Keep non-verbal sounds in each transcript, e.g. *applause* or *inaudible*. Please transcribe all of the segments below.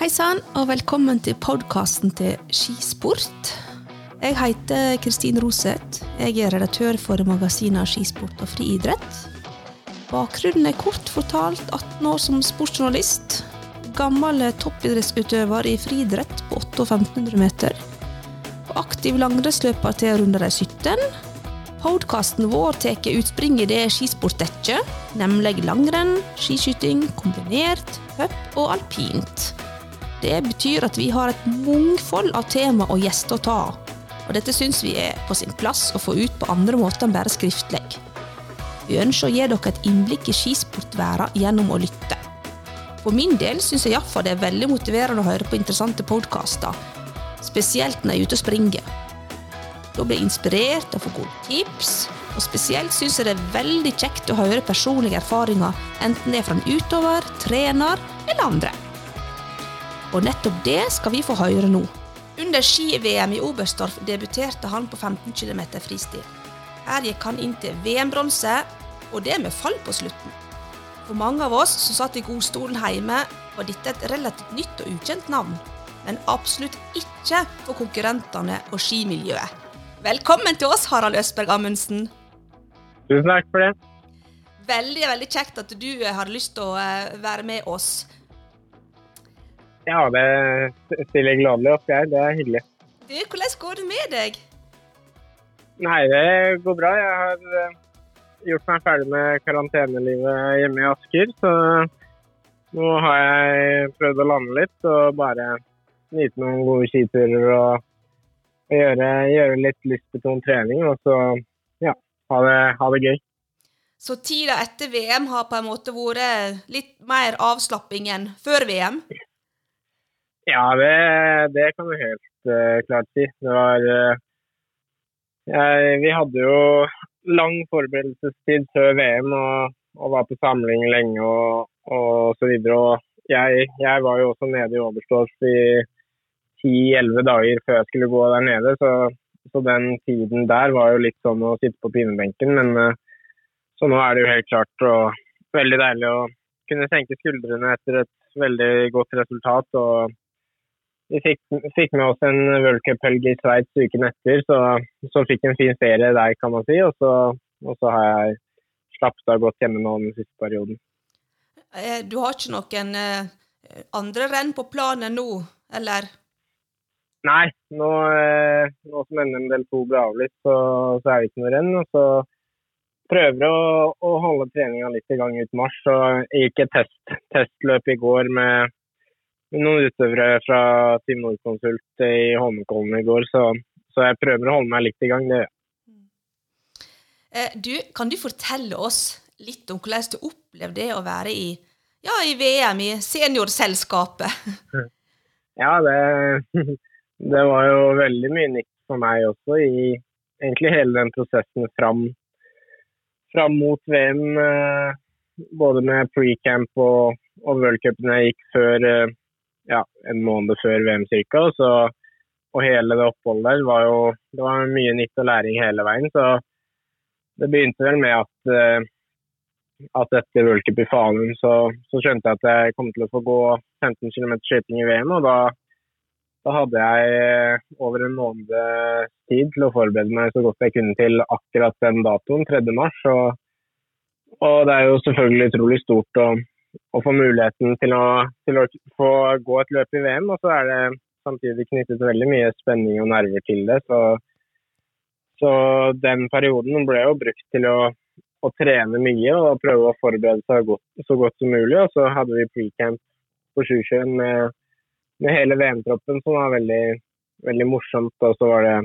Hei sann, og velkommen til podkasten til Skisport. Jeg heter Kristin Roseth. Jeg er redaktør for magasinet Skisport og friidrett. Bakgrunnen er kort fortalt 18 år som sportsjournalist. Gammel toppidrettsutøver i friidrett på 8 og 1500 meter. Og aktiv langrennsløper til å de 17. Podkasten vår tar utspring i det skisport nemlig langrenn, skiskyting, kombinert, hopp og alpint. Det betyr at vi har et mangfold av tema og gjester å ta. Og dette syns vi er på sin plass å få ut på andre måter enn bare skriftlig. Vi ønsker å gi dere et innblikk i skisportverden gjennom å lytte. For min del syns jeg iallfall det er veldig motiverende å høre på interessante podkaster, spesielt når jeg er ute og springer. Da blir inspirert og får gode tips, og spesielt syns jeg det er veldig kjekt å høre personlige erfaringer, enten det er fra en utøver, trener eller andre. Og nettopp det skal vi få høre nå. Under ski-VM i Oberstdorf debuterte han på 15 km fristil. Her gikk han inn til VM-bronse, og det med fall på slutten. For mange av oss som satt i godstolen hjemme, var dette et relativt nytt og ukjent navn. Men absolutt ikke for konkurrentene og skimiljøet. Velkommen til oss, Harald Østberg Amundsen. Tusen takk for det. Veldig veldig kjekt at du har lyst til å eh, være med oss. Ja, det stiller jeg gladelig opp, jeg. Det er hyggelig. Du, Hvordan går det med deg? Nei, det går bra. Jeg har eh, gjort meg ferdig med karantenelivet hjemme i Asker. Så nå har jeg prøvd å lande litt og bare nyte noen gode skiturer og gjøre, gjøre, litt lystbetont trening. Og så ja, ha det, ha det gøy. Så tida etter VM har på en måte vært litt mer avslapping enn før VM? Ja, det, det kan du helt uh, klart si. Det var uh, jeg, Vi hadde jo lang forberedelsestid før VM og, og var på samling lenge og, og så videre. Og jeg, jeg, var jo også nede i Oberstdorf i ti-elleve dager før jeg skulle gå der nede. Så, så, den tiden der var jo litt sånn å sitte på pinebenken. Men uh, så nå er det jo helt klart og veldig deilig å kunne senke skuldrene etter et veldig godt resultat. og vi fikk, fikk, med oss en worldcuphelg i Sveits uken etter, så, så fikk en fin ferie der, kan man si. Og så, og så har jeg slappet av godt hjemme nå den siste perioden. Eh, du har ikke noen eh, andre renn på planen nå, eller? Nei, nå, eh, nå som NM del 2 ble avlyst, så, så, er det ikke noe renn. Og så prøver jeg å, å holde treninga litt i gang ut mars. Så jeg gikk et test, testløp i går med noen utøvere fra Team Nord-konsult i Holmenkollen i går, så, så, jeg prøver å holde meg litt i gang. det eh, du, Kan du fortelle oss litt om hvordan du opplevde det å være i, ja, i VM, i seniorselskapet? *laughs* Ja, det, det var jo veldig mye nytt for meg også i egentlig hele den prosessen fram, fram mot VM. Eh, både med pre-camp og, og worldcupen jeg gikk før eh, ja, en måned før VM ca. Og hele det oppholdet der var jo det var mye nytt og læring hele veien. Så det begynte vel med at, eh, at etter World Cup i Falun så, så, skjønte jeg at jeg kom til å få gå 15 km skøyting i VM. Og da, da, hadde jeg eh, over en måneds tid til å forberede meg så godt jeg kunne til akkurat den datoen, 3. mars. Og, og det er jo selvfølgelig utrolig stort å å få muligheten til å, til å, få gå et løp i VM. Og så er det samtidig knyttet veldig mye spenning og nerver til det. Så, så den perioden ble jo brukt til å, å, trene mye og prøve å forberede seg godt, så godt som mulig. Og så hadde vi pre-camp på Sjusjøen med, med, hele VM-troppen, som var veldig, veldig morsomt. Og så var det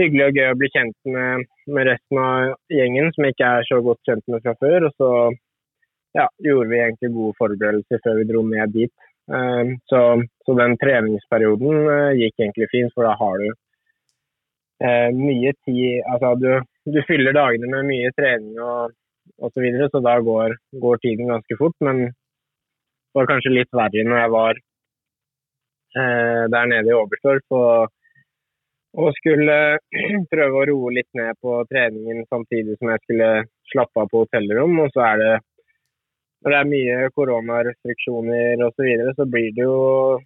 hyggelig og gøy å bli kjent med, med resten av gjengen, som jeg ikke er så godt kjent med fra før. Og så ja, gjorde vi egentlig gode forberedelser før vi dro ned dit. Eh, så, så den treningsperioden eh, gikk egentlig fint, for da har du eh, mye tid Altså du, du, fyller dagene med mye trening og osv., så, videre, så da går, går, tiden ganske fort. Men det var kanskje litt verre når jeg var der nede i Oberstdorf og, og skulle *clears throat* prøve å roe litt ned på treningen samtidig som jeg skulle slappe av på hotellrom. Og så er det når det er mye koronarestriksjoner osv., så, videre, så blir det jo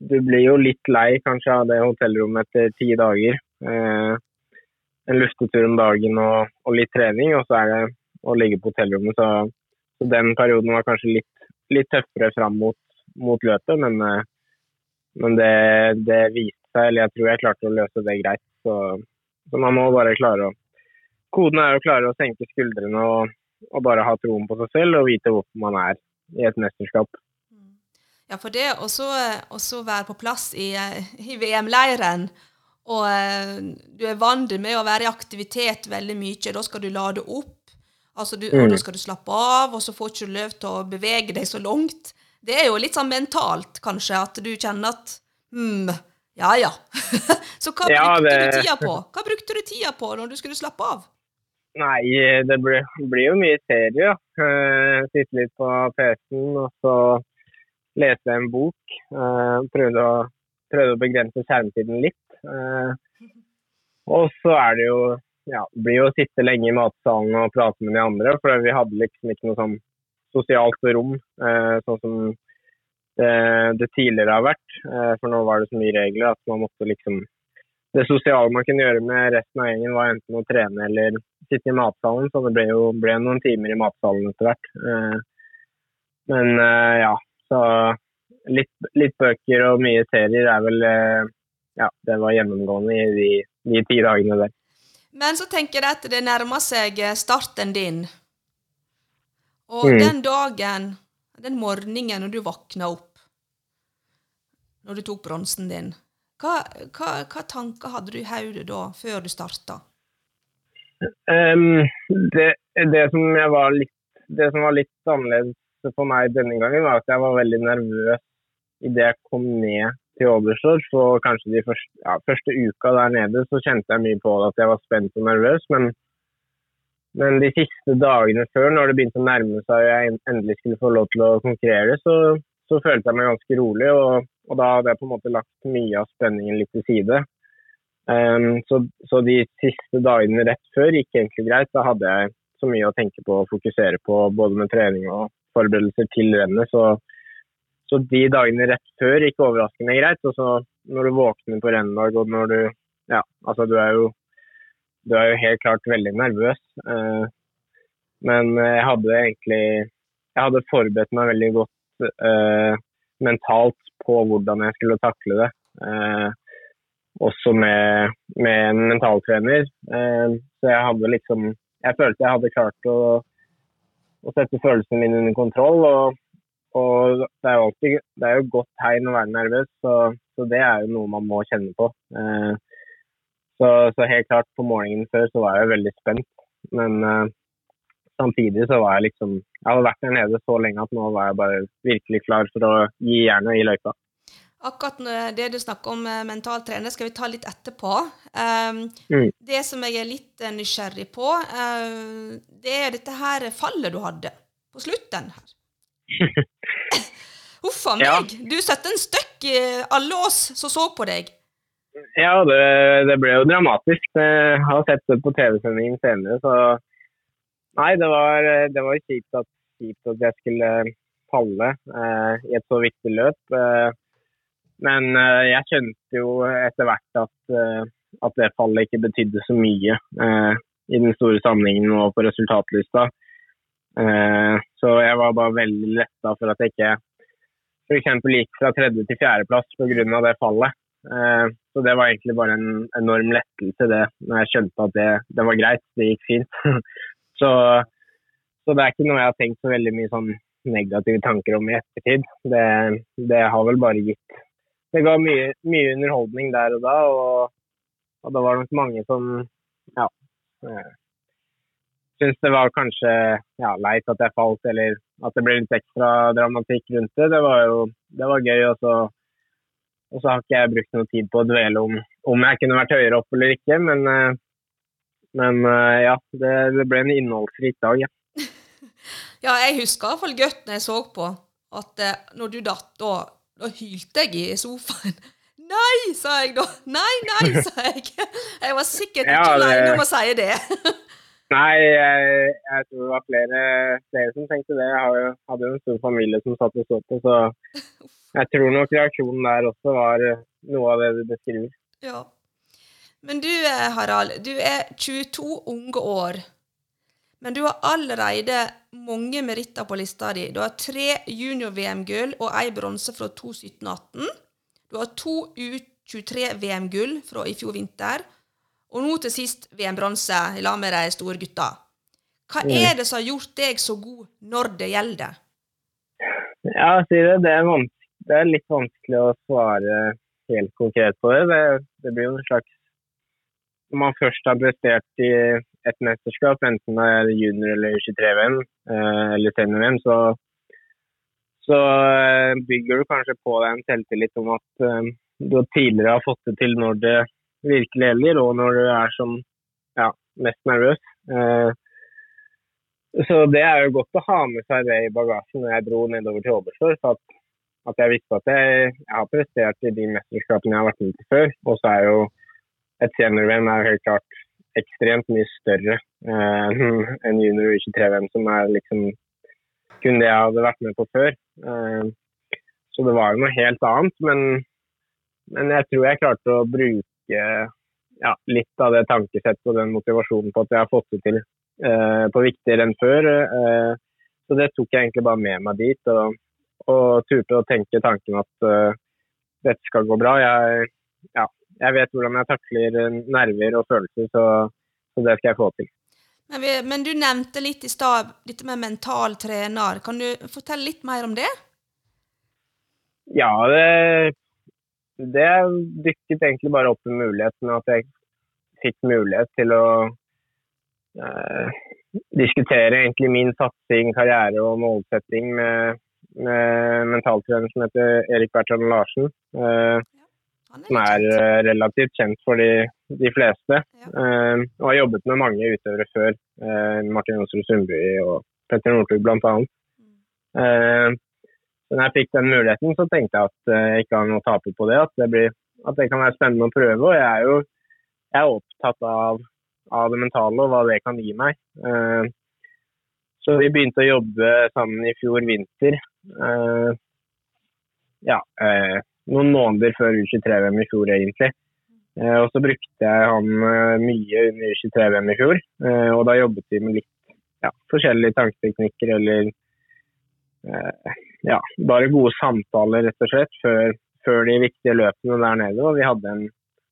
Du blir jo litt lei kanskje av det hotellrommet etter ti dager. Eh, en luftetur om dagen og, og, litt trening, og så er det å ligge på hotellrommet. Så, så den perioden var kanskje litt, litt tøffere fram mot, mot løpet, men, eh, men det, det, viste seg, eller jeg tror jeg klarte å løse det greit. Så, så man må bare klare å Koden er å klare å senke skuldrene og, og bare ha troen på seg selv og vite hvorfor man er i et mesterskap. Ja, for det å være på plass i, i VM-leiren, og du er vant med å være i aktivitet veldig mye, da skal du lade opp, altså du, mm. og da skal du slappe av, og så får du ikke lov til å bevege deg så langt. Det er jo litt sånn mentalt, kanskje, at du kjenner at hm, ja ja. *laughs* så hva ja, brukte det... du tida på? Hva brukte du tida på når du skulle slappe av? Nei, det blir, blir jo mye serie. Ja. sitte litt på PC-en og så lese en bok. Uh, prøvde, å, prøvde, å, begrense skjermtiden litt. Uh, og så er det jo ja, det blir jo å sitte lenge i matsalen og prate med de andre. For vi hadde liksom ikke noe sånn sosialt rom, sånn som det, det, tidligere har vært. for nå var det så mye regler at man måtte liksom det sosiale man kunne gjøre med resten av gjengen, var enten å trene eller sitte i matsalen. Så det ble jo ble noen timer i matsalen etter hvert. Eh, men eh, ja, så litt, litt, bøker og mye serier er vel eh, Ja, det var gjennomgående i de, de ti dagene der. Men så tenker jeg at det nærmer seg starten din. Og mm. den dagen, den morgenen når du våkna opp, når du tok bronsen din hva, hva, hva, tanker hadde du i hodet da, før du starta? Um, det, det, som litt, det, som var litt annerledes for meg denne gangen, var at jeg var veldig nervøs idet jeg kom ned til Oberstdorf. Så kanskje de første, ja, første, uka der nede så kjente jeg mye på at jeg var spent og nervøs. Men, men de siste dagene før, når det begynte å nærme seg og jeg endelig skulle få lov til å konkurrere, så, så følte jeg meg ganske rolig. og og da hadde jeg på en måte lagt mye av spenningen litt til side. Um, så, så, de siste dagene rett før gikk egentlig greit. Da hadde jeg så mye å tenke på og fokusere på både med trening og forberedelser til rennet. Så, så de dagene rett før gikk overraskende greit. Og så når du våkner på rennet og når du Ja, altså du er jo, du er jo helt klart veldig nervøs. Uh, men jeg hadde egentlig Jeg hadde forberedt meg veldig godt uh, mentalt på hvordan jeg skulle takle det. Eh, også med, med, en mentaltrener. Eh, så jeg hadde liksom Jeg følte jeg hadde klart å, å sette følelsene mine under kontroll. Og, og det, er jo alltid, det er jo godt tegn å være nervøs, så, så, det er jo noe man må kjenne på. Eh, så, så, helt klart, på morgenen før så var jeg veldig spent. Men uh, samtidig så var jeg liksom Jeg hadde vært der nede så lenge at nå var jeg bare virkelig klar for å gi jernet i løypa. Akkurat det du snakker om mental trener, skal vi ta litt etterpå. Um, mm. Det som jeg er litt eh, nysgjerrig på, uh, det er dette her fallet du hadde på slutten her. *laughs* Huff a meg! Ja. Du satte en støkk i alle oss som så på deg. Ja, det, det ble jo dramatisk. Jeg har sett det på TV-sendingen senere, så Nei, det var, det var kjipt, at, kjipt at jeg skulle falle eh, i et så viktig løp. Eh, men eh, jeg skjønte jo etter hvert at, eh, at, det fallet ikke betydde så mye eh, i den store sammenhengen og på resultatlista. Eh, så jeg var bare veldig letta for at jeg ikke f.eks. gikk fra tredje til fjerdeplass pga. det fallet. Så det var egentlig bare en enorm lettelse det, når jeg skjønte at det, det var greit, det gikk fint. *laughs* Så, så, det er ikke noe jeg har tenkt så veldig mye sånn negative tanker om i ettertid. Det, det har vel bare gitt Det ga mye, mye underholdning der og da, og, og, det var nok mange som ja eh, syntes det var kanskje ja, leit at jeg falt, eller at det ble litt ekstra dramatikk rundt det. Det var jo det var gøy. Og så, og så har ikke jeg brukt noe tid på å dvele om, om jeg kunne vært høyere opp eller ikke, men eh, men uh, ja, det, det, ble en innholdsrik dag, ja. *laughs* ja, jeg husker iallfall godt når jeg så på at uh, når du datt, da, da hylte jeg i sofaen. *laughs* Nei, sa jeg da. Nei, nei, *laughs* sa jeg. Jeg var sikkert ikke ja, det... alene om å si det. Nei, jeg, jeg, tror det var flere, flere som tenkte det. Jeg jo, hadde jo en stor familie som satt og så på, så *laughs* jeg tror nok reaksjonen der også var noe av det du beskriver. Ja. Men du eh, Harald, du er 22 unge år. Men du har allerede mange meritter på lista di. Du har tre junior-VM-gull og ei bronse fra 2017-2018. Du har to U23-VM-gull fra i fjor vinter. Og nå til sist VM-bronse i lag med de store gutta. Hva er det som har gjort deg så god når det gjelder? Ja, si det. Det er, det er litt vanskelig å svare helt konkret på det. Det, det blir jo en slags Når man først har prestert i et mesterskap, enten det er junior- eller 23-VM eh, eller senior-VM, så, så, eh, bygger du kanskje på deg en selvtillit om at eh, du tidligere har fått det til når det virkelig heller, og når du er som ja, mest nervøs. Så det er jo godt å ha med seg det i bagasjen når jeg dro nedover til Oberstdorf. At, at, jeg visste at jeg, jeg, har prestert i de mesterskapene jeg har vært med til før. Og så er jo et senior-VM helt klart ekstremt mye større eh, *laughs* enn junior og 23-VM, som er liksom kun det jeg hadde vært med på før. Eh, så det var jo noe helt annet. Men, men jeg tror jeg klarte å bruke ja, litt av det tankesettet og den motivasjonen på at jeg har fått det til eh, på viktigere enn før. Eh, så det tok jeg egentlig bare med meg dit, og, og turte å tenke tanken at uh, dette skal gå bra. Jeg, ja, jeg vet hvordan jeg takler eh, nerver og følelser, så, så det skal jeg få til. Men, vi, men du nevnte litt i stad dette med mental trener. Kan du fortelle litt mer om det? Ja, det, det dykket egentlig bare opp med muligheten at jeg fikk mulighet til å eh, diskutere egentlig min satsing, karriere og målsetting med, med mentaltrener som heter Erik Bertrand Larsen. Eh, som er uh, relativt kjent for de, de fleste. Ja. Uh, og har jobbet med mange utøvere før. Uh, Martin Jonsrud Sundby og Petter Northug bl.a. Uh, når jeg fikk den muligheten, så tenkte jeg at jeg ikke har noe å tape på det. At det, blir, at det, kan være spennende å prøve. Og jeg er jo jeg er opptatt av, av, det mentale og hva det kan gi meg. så vi begynte å jobbe sammen i fjor vinter. ja, noen måneder før U23-VM i fjor, egentlig. Eh, og så brukte jeg han eh, mye under U23-VM i fjor. Eh, og da jobbet vi med litt ja, forskjellige tanketeknikker eller ja, bare gode samtaler, rett og slett, før, før de viktige løpene der nede. Og vi hadde en,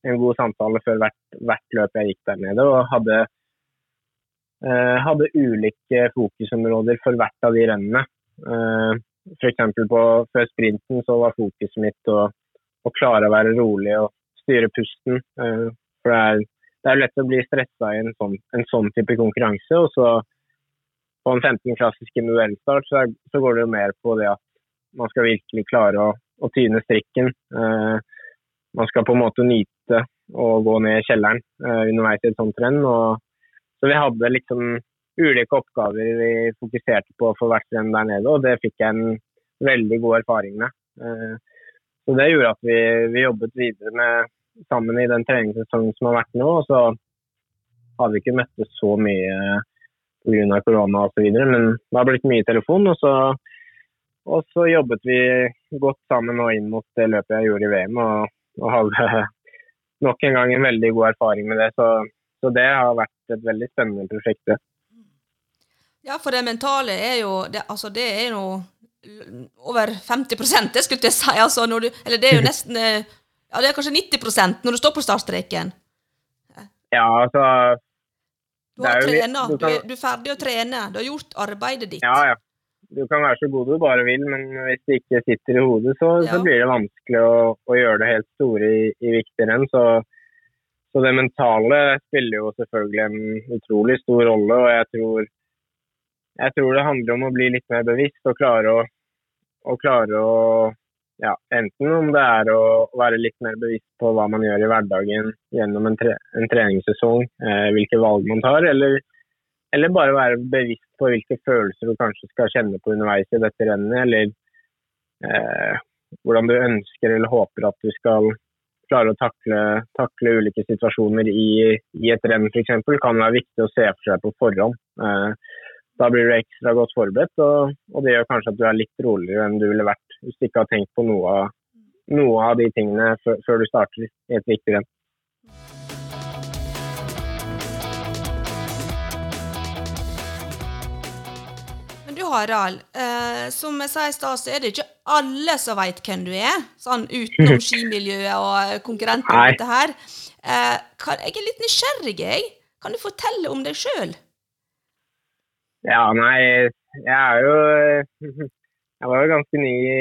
en god samtale før hvert, hvert, løp jeg gikk der nede. Og hadde, hadde ulike fokusområder for hvert av de rennene. F.eks. før sprinten så var fokuset mitt å, å, klare å være rolig og styre pusten. Eh, for det er, det er lett å bli stressa i en sånn, en sånn, type konkurranse. Og så på en 15 klassisk individuellstart så, så går det jo mer på det at man skal virkelig klare å, å tyne strikken. Eh, man skal på en måte nyte å gå ned i kjelleren eh, underveis i et sånt renn. Så vi hadde liksom ulike oppgaver vi fokuserte på for hvert renn der nede, og det fikk jeg en veldig god erfaring med. Eh, så Det gjorde at vi, vi jobbet videre med, sammen i den treningssesongen som har vært nå. og så har vi ikke møttes så mye pga. korona osv., men det har blitt mye telefon. Og så, og så, jobbet vi godt sammen nå inn mot det løpet jeg gjorde i VM, og, og hadde *laughs* nok en gang en veldig god erfaring med det. Så, så det har vært et veldig spennende prosjekt. det. Ja, for det mentale er jo det, altså det er jo over 50 det skulle jeg si. Altså du, eller det er jo *laughs* nesten eh, Ja, det er kanskje 90% når du står på startstreken. Ja, altså Du har trena. Du, du, du, er ferdig å trene. Du har gjort arbeidet ditt. Ja, ja. Du kan være så god du bare vil, men hvis det ikke sitter i hodet, så, ja. så blir det vanskelig å, å, gjøre det helt store i, i viktige renn. Så, så det mentale spiller jo selvfølgelig en utrolig stor rolle, og jeg tror jeg tror det handler om å bli litt mer bevisst og klare å, og klare å ja, enten om det er å være litt mer bevisst på hva man gjør i hverdagen gjennom en, tre, en treningssesong, eh, hvilke valg man tar, eller, eller, bare være bevisst på hvilke følelser du kanskje skal kjenne på underveis i dette rennet, eller eh, hvordan du ønsker eller håper at du skal klare å takle, takle ulike situasjoner i, i et renn f.eks., kan være viktig å se for seg på forhånd. Eh, da blir du ekstra godt forberedt, og, og, det gjør kanskje at du er litt roligere enn du ville vært hvis du ikke har tenkt på noe av, noe av de tingene før, før du starter i et viktig renn. Harald, eh, som jeg sa i stad, så er det ikke alle som veit hvem du er, sånn utenom *laughs* skimiljøet og konkurrenter og dette her. Eh, jeg er litt nysgjerrig, jeg. Kan du fortelle om deg sjøl? Ja, nei, jeg er jo *laughs* Jeg var jo ganske ny i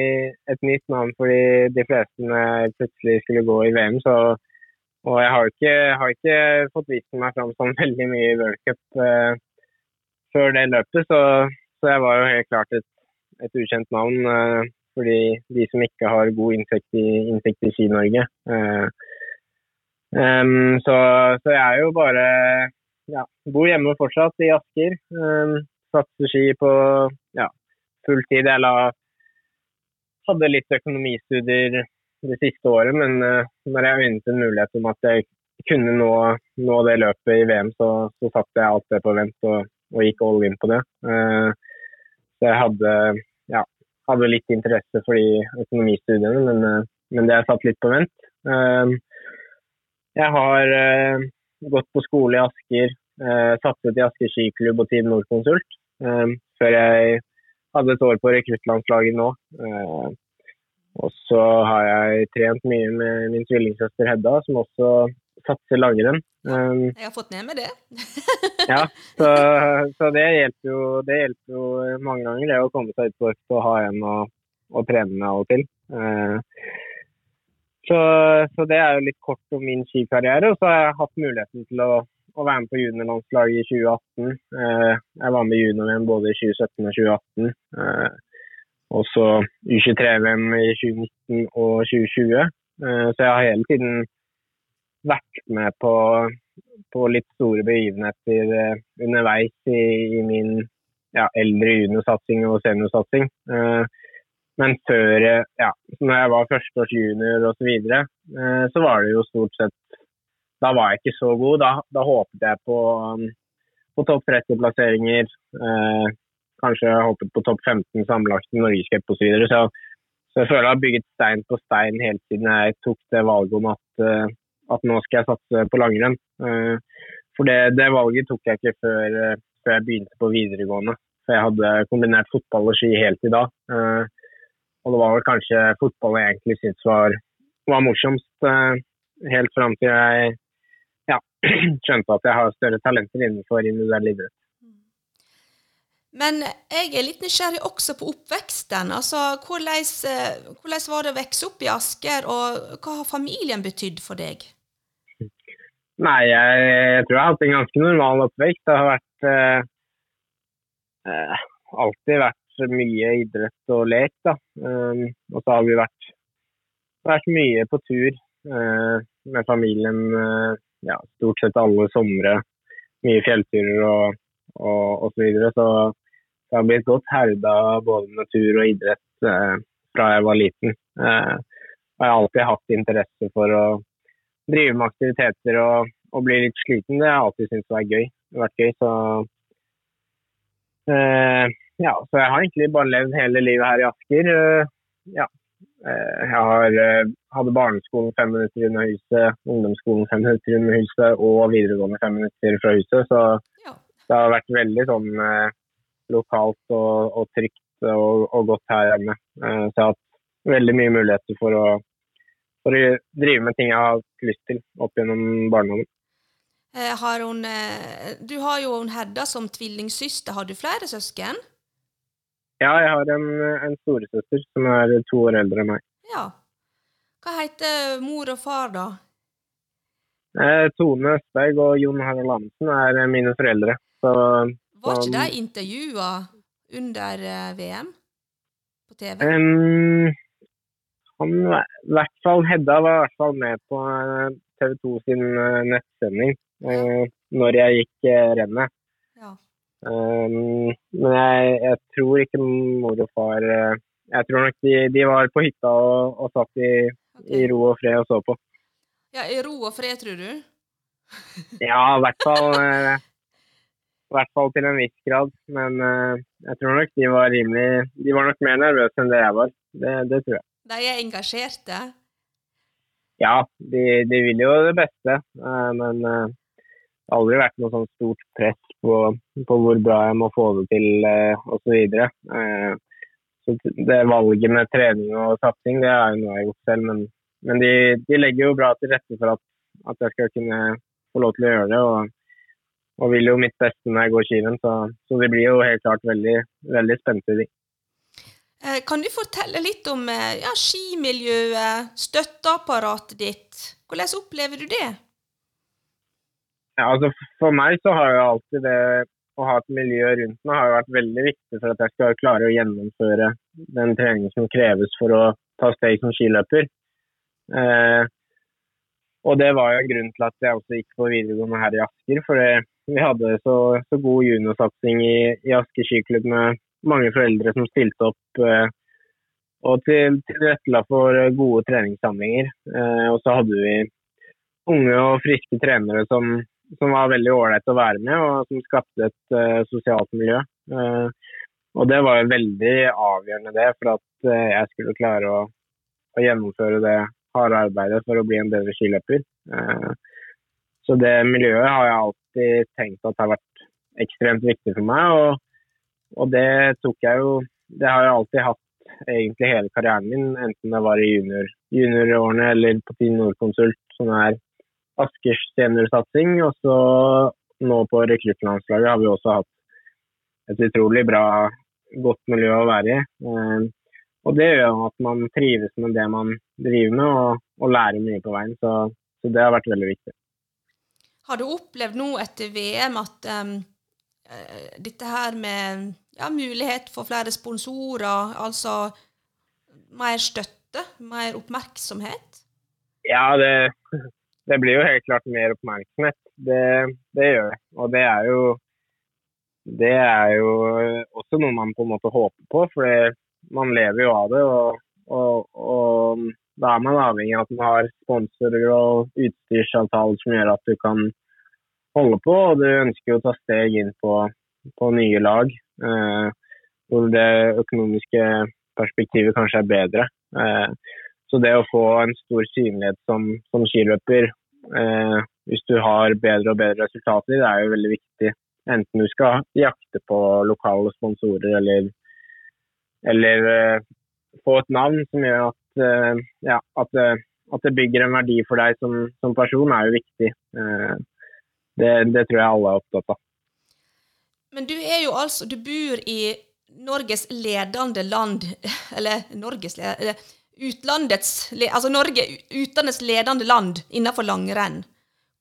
et nytt navn fordi de fleste plutselig skulle gå i VM, så og jeg har ikke, har ikke fått vist meg fram sånn *laughs* veldig mye i World Cup uh, før det løpet, så så jeg var jo helt klart et, et ukjent navn. eh, fordi de som ikke har god innsikt i, innsikt i Ski-Norge. Eh, um, så, så, jeg er jo bare ja, bor hjemme fortsatt i Asker. Um, satser ski på ja, full tid. Jeg hadde litt økonomistudier det siste året, men uh, når jeg øynet en mulighet om at jeg kunne nå, nå det løpet i VM, så, så satte jeg alt det på vent og, og gikk all in på det. Uh, så jeg hadde, ja, hadde, litt interesse for de økonomistudiene, men, eh, men det er satt litt på vent. Jeg har eh, gått på skole i Asker, eh, satset i Asker skiklubb og Team Nordkonsult, før jeg hadde et år på rekruttlandslaget nå. Ehm, og så har jeg trent mye med min tvillingsøster Hedda, som også satser langrenn. Um, jeg har fått ned med det. *laughs* ja, så, så, det, hjelper jo, det hjelper jo mange ganger, det å komme seg ut på økt og ha en å, å trene med av og til. Uh, så, så, det er jo litt kort om min skikarriere. Og så har jeg hatt muligheten til å, å være med på juniorlandslaget i 2018. Uh, jeg var med i junior-VM både i 2017 og 2018. Uh, og så U23-VM i 2019 og 2020. så jeg har hele tiden vært med på, på litt store begivenheter underveis i, i min ja, eldre juniorsatsing og seniorsatsing. Men før ja, når jeg var førsteårs junior osv., så, videre, så var det jo stort sett Da var jeg ikke så god. Da, da håpet jeg på, um, på topp 30-plasseringer. Eh, kanskje håpet på topp 15 sammenlagt i Norgescup osv. Så, så så jeg føler jeg har bygget stein på stein helt siden jeg tok det valget om at uh, at nå skal jeg satse på langrenn. Eh, for det, det, valget tok jeg ikke før, eh, før, jeg begynte på videregående. For jeg hadde kombinert fotball og ski helt i dag. Eh, og det var vel kanskje fotball jeg egentlig syntes var, var morsomst, helt fram til jeg *clears throat* ja, skjønte at jeg har større talenter innenfor individuell idrett. Men jeg er litt nysgjerrig også på oppveksten. Altså, hvordan, hvordan var det å vokse opp i Asker, og hva har familien betydd for deg? Nei, jeg, jeg, tror jeg har hatt en ganske normal oppvekst. Det har vært eh, eh, alltid vært mye idrett og lek. da. Eh, og så har vi vært, vært mye på tur eh, med familien eh, ja, stort sett alle somre. Mye fjellturer og, og, og så videre. Så det har blitt godt herda både med tur og idrett eh, fra jeg var liten. Eh, jeg har alltid hatt interesse for å drive med aktiviteter og, og bli litt sliten, det har jeg alltid syntes var gøy. Vært gøy, så eh, Ja, så jeg har egentlig bare levd hele livet her i Asker. Uh, ja. Uh, jeg har, hadde barneskolen fem minutter unna huset, ungdomsskolen fem minutter unna huset og videregående fem minutter fra huset. Så ja. det har vært veldig sånn lokalt og, og trygt og, og, godt her hjemme. så jeg har hatt veldig mye muligheter for å for å drive med ting jeg har hatt lyst til opp gjennom barndommen. Eh, har hun, eh, du har jo hun Hedda som tvillingsøster. Har du flere søsken? Ja, jeg har en, en storesøster som er to år eldre enn meg. Ja. Hva heter mor og far, da? Eh, Tone Østberg og Jon Harald Amundsen er mine foreldre. Så, Var ikke de intervjua under VM på TV? Um, han, i hvert fall, Hedda var i hvert fall med på eh, TV 2 sin eh, nettsending ja. når jeg gikk rennet. Um, men jeg, jeg, tror ikke mor og far Jeg tror nok de, de var på hytta og, og satt i, okay. i, ro og fred og så på. Ja, I ro og fred, tror du? *laughs* ja, i hvert fall eh, I hvert fall til en viss grad. Men uh, jeg tror nok de var rimelig De var nok mer nervøse enn det jeg var. Det, det tror jeg. De er engasjerte? Ja, de, de vil jo det beste. Uh, men eh, det har aldri vært noe sånn stort press på, på hvor bra jeg må få det til eh, osv. Eh, så det valget med trening og satsing, det er jo noe jeg har gjort selv. Men, men de, de, legger jo bra til rette for at, at, jeg skal kunne få lov til å gjøre det. Og, og vil jo mitt beste når jeg går skirenn, så, så de blir jo helt klart veldig, veldig spente, de. Eh, kan du fortelle litt om eh, ja, skimiljøet, støtteapparatet ditt? Hvordan opplever du det? Ja, altså For meg så har jo alltid det å ha et miljø rundt meg har vært veldig viktig for at jeg skal klare å gjennomføre den treningen som kreves for å ta steg som skiløper. Eh, og det var jo en grunn til at jeg også gikk på videregående her i Asker. For vi hadde så, så god juniorsatsing i, i, Asker skiklubb med mange foreldre som stilte opp. Eh, og til, tilrettela for gode treningssamlinger. Eh, og så hadde vi unge og friske trenere som som var veldig ålreit å være med, og som skapte et uh, sosialt miljø. Uh, og det var jo veldig avgjørende det, for at uh, jeg skulle klare å, å, gjennomføre det harde arbeidet for å bli en bedre skiløper. så det miljøet har jeg alltid tenkt at har vært ekstremt viktig for meg, og, og det tok jeg jo Det har jeg alltid hatt egentlig hele karrieren min, enten det var i junior, juniorårene eller på Team Nordkonsult, som er Askers seniorsatsing. Og så nå på rekruttlandslaget har vi også hatt et utrolig bra, godt miljø å være i. Eh, og det gjør at man trives med det man driver med, og, og lærer mye på veien. Så, så, det har vært veldig viktig. Har du opplevd nå etter VM at um, dette her med ja, mulighet for flere sponsorer, altså mer støtte, mer oppmerksomhet? Ja, det, det blir jo helt klart mer oppmerksomhet. Det, det gjør det. Og det er jo det er jo også noe man på en måte håper på, for man lever jo av det. Og, og, og, da er man avhengig av at man har sponsorer og utstyrsavtaler som gjør at du kan holde på. Og du ønsker jo å ta steg inn på, på nye lag eh, hvor det økonomiske perspektivet kanskje er bedre. Eh, så det å få en stor synlighet som, som skiløper, eh, hvis du har bedre og bedre resultater, det er jo veldig viktig. Enten du skal jakte på lokale sponsorer eller, eller eh, få et navn som gjør at, eh, ja, at, eh, at, det bygger en verdi for deg som, som person, er jo viktig. Eh, det, det, tror jeg alle er opptatt av. Men du er jo altså Du bor i Norges ledende land, *laughs* eller Norges ledende utlandets, altså Norge utlandets ledende land innenfor langrenn.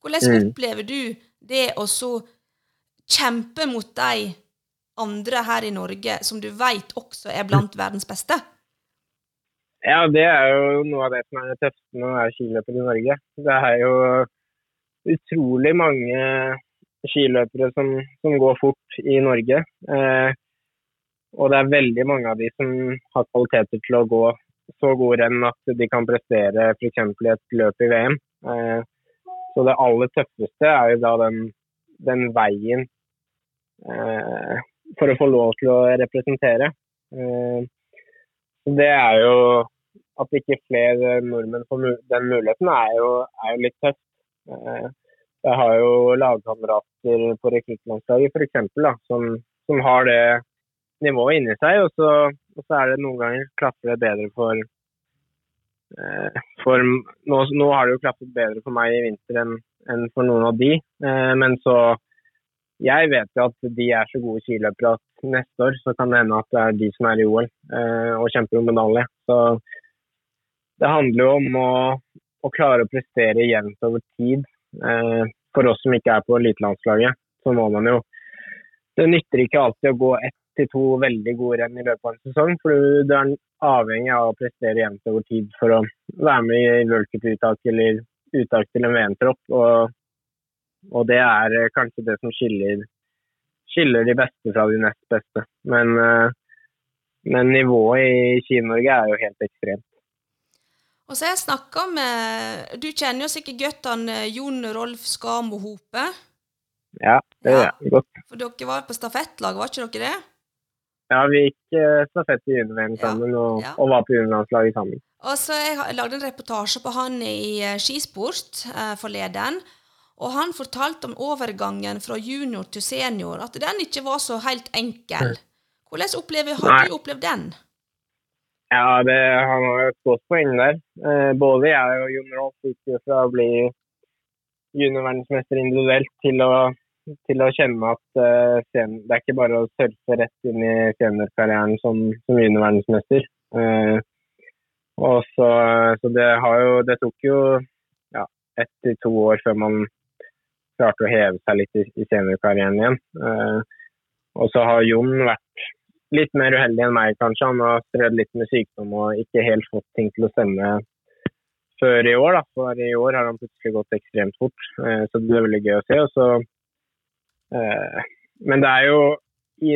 Hvordan mm. opplever du det å så kjempe mot de andre her i Norge som du vet også er blant verdens beste? Ja, det er jo noe av det som er det tøffeste med å være skiløper i Norge. Det er jo utrolig mange skiløpere som, som går fort i Norge. Eh, og det er veldig mange av de som har kvaliteter til å gå så gode renn at de kan prestere f.eks. i et løp i VM. Eh, så det aller tøffeste er jo da den, den veien eh, for å få lov til å representere. Eh, det er jo at ikke flere nordmenn får den muligheten, er jo, er jo litt tøft. Jeg har jo lagkamerater på rekruttlandslaget f.eks. Som, som har det nivået inni seg. Og så, og så, er det noen ganger klaffer det bedre for eh, For nå, nå, har det jo klaffet bedre for meg i vinter enn, enn for noen av de. Eh, men så Jeg vet jo at de er så gode skiløpere at neste år så kan det hende at det er de som er i OL eh, og kjemper om medalje. Så det handler jo om å, å klare å prestere jevnt over tid. Eh, for oss som ikke er på elitelandslaget, så må man jo det nytter ikke alltid å gå ett til to veldig gode renn i løpet av en sesong. For du, er avhengig av å prestere jevnt over tid for å være med i worldcuputtak eller uttak til en VM-tropp. Og, og, det er eh, kanskje det som skiller, skiller, de beste fra de nest beste. Men, eh, men nivået i Ski-Norge er jo helt ekstremt. Og så har jeg snakka med Du kjenner jo sikkert godt han eh, Jon Rolf Skamo Hope. Ja, det gjør Ja. jeg godt. For dere var på stafettlag, var ikke dere det? Ja, vi gikk eh, stafett i junior-VM Ja, sammen og, ja. og var på juniorlandslaget sammen. Og så Jeg lagde en reportasje på han i eh, skisport eh, forleden. Og han fortalte om overgangen fra junior til senior, at den ikke var så helt enkel. Hvordan opplever, har Nei. du opplevd den? Ja, det, han har jo et godt poeng der. Eh, både jeg og Jon Rolf gikk jo fra å bli juniorverdensmester individuelt til å, til å kjenne at uh, sen, det er ikke bare å surfe rett inn i seniorkarrieren som, som juniorverdensmester. Uh, og så, så det, jo, det tok jo ja, ett til to år før man klarte å heve seg litt i, i seniorkarrieren igjen. Uh, og så har Jon vært litt mer uheldig enn meg, kanskje. Han har strødd litt med sykdom og ikke helt fått ting til å stemme før i år. Da. For i år har han plutselig gått ekstremt fort, eh, så det er veldig gøy å se. Og så, eh, men det er jo i,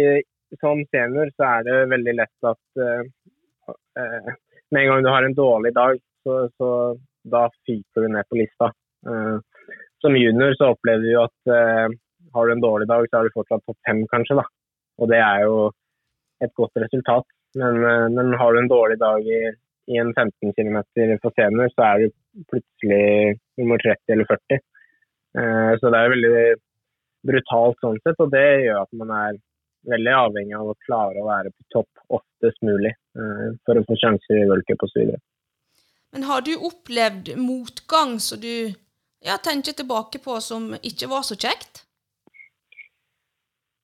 Som senior så er det veldig lett at eh, eh, med en gang du har en dårlig dag, så, så da fyker du ned på lista. Eh, som junior så opplever du at eh, har du en dårlig dag, så er du fortsatt topp fem, kanskje. da. Og det er jo et godt resultat. Men, eh, men har du en dårlig dag i, i en 15 km for senior, så er du plutselig nummer 30 eller 40. Eh, Så det er veldig brutalt sånn sett, og det gjør at man er veldig avhengig av å klare å være på topp oftest mulig eh, for å få sjanser i v-cup osv. Men har du opplevd motgang som du ja, tenker tilbake på som ikke var så kjekt?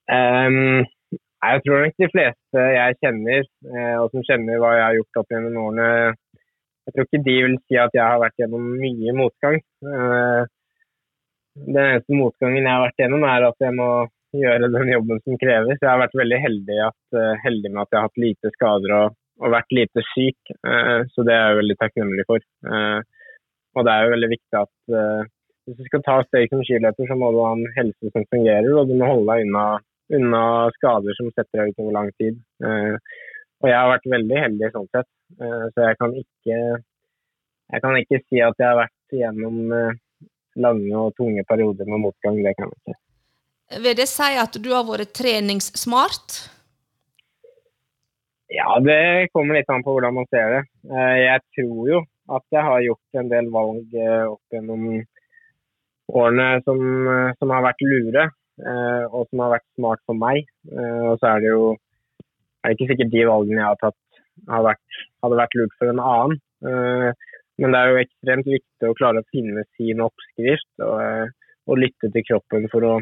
Um, jeg tror nok de fleste jeg kjenner, eh, og som kjenner hva jeg har gjort opp gjennom årene, jeg tror ikke de vil si at jeg har vært gjennom mye motgang. Eh, den eneste motgangen jeg har vært gjennom, er at jeg må gjøre den jobben som kreves. Jeg har vært veldig heldig, at, eh, heldig med at jeg har hatt lite skader og, og vært lite syk, eh, så det er jeg veldig takknemlig for. Eh, og det er jo veldig viktig at hvis du skal ta steg som skiløper, så må du ha en helse som fungerer, og du må holde deg unna unna skader som setter deg ut over lang tid. Og jeg har vært veldig heldig sånn sett, så jeg kan ikke jeg kan ikke si at jeg har vært gjennom lange og tunge perioder med motgang. Det kan vi ikke. Vil det si at du har vært treningssmart? Ja, det kommer litt an på hvordan man ser det. Eh, jeg tror jo at jeg har gjort en del valg eh, opp gjennom årene som, eh, som har vært lure. og som har vært smart for meg. Og så er det jo er det ikke sikkert de valgene jeg har tatt har vært, hadde vært lurt for en annen. Men det er jo ekstremt viktig å klare å finne sin oppskrift og, eh, og lytte til kroppen for å,